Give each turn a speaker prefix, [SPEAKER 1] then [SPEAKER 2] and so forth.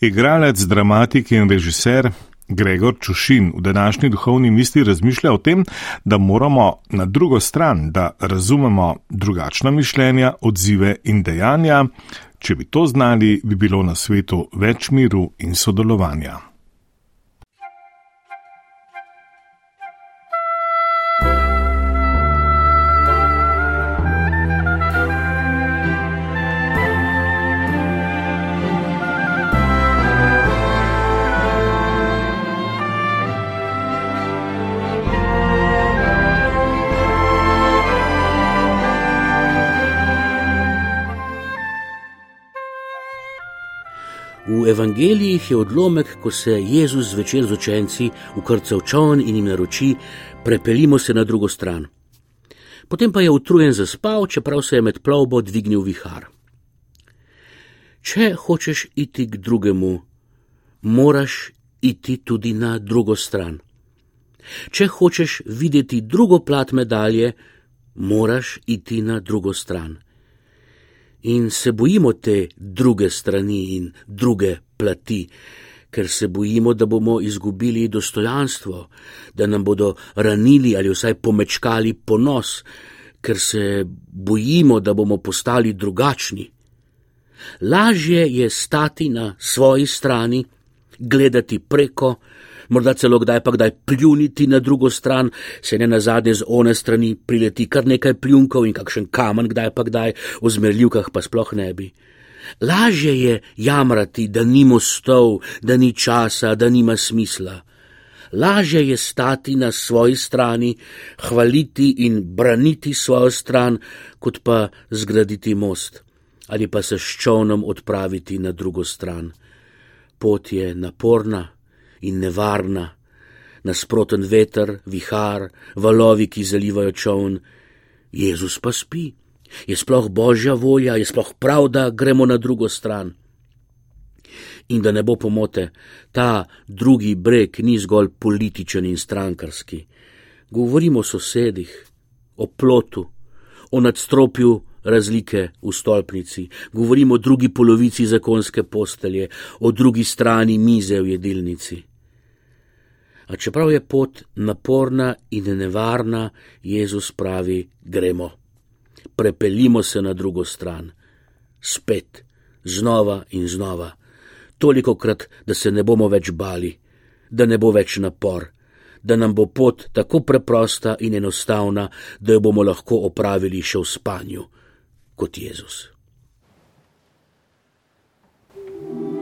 [SPEAKER 1] Igralec, dramatik in režiser Gregor Čušin v današnji duhovni misli razmišlja o tem, da moramo na drugo stran, da razumemo drugačna mišljenja, odzive in dejanja. Če bi to znali, bi bilo na svetu več miru in sodelovanja.
[SPEAKER 2] Evangelijih je odlomek, ko se Jezus zvečer z učenci ukrca v čovn in jim naroči: Prepelimo se na drugo stran. Potem pa je utrujen zaspal, čeprav se je med plovbo dvignil vihar. Če hočeš iti k drugemu, moraš iti tudi na drugo stran. Če hočeš videti drugo plat medalje, moraš iti na drugo stran in se bojimo te druge strani in druge plati, ker se bojimo, da bomo izgubili dostojanstvo, da nam bodo ranili ali vsaj pomečkali ponos, ker se bojimo, da bomo postali drugačni. Lažje je stati na svoji strani, gledati preko, morda celo kdaj pa kdaj pljuniti na drugo stran, se ne na zadnje z one strani prileti kar nekaj pljunkov in kakšen kamen, kdaj pa kdaj, v zmerljivkah pa sploh ne bi. Lažje je jamrati, da ni mostov, da ni časa, da nima smisla. Lažje je stati na svoji strani, hvaliti in braniti svojo stran, kot pa zgraditi most ali pa se s čovnom odpraviti na drugo stran. Pot je naporna, in nevarna, nasproten veter, vihar, valovi, ki zalivajo čovn. Jezus pa spi. Je sploh božja volja, je sploh prav, da gremo na drugo stran. In da ne bo pomote, ta drugi breg ni zgolj političen in strankarski. Govorimo o sosedih, o plotu, o nadstropju razlike v stolpnici, govorimo o drugi polovici zakonske postelje, o drugi strani mize v jedilnici. A čeprav je pot naporna in nevarna, Jezus pravi: Gremo, prepeljimo se na drugo stran, spet, znova in znova, toliko krat, da se ne bomo več bali, da ne bo več napor, da nam bo pot tako preprosta in enostavna, da jo bomo lahko opravili še v spanju, kot Jezus. thank you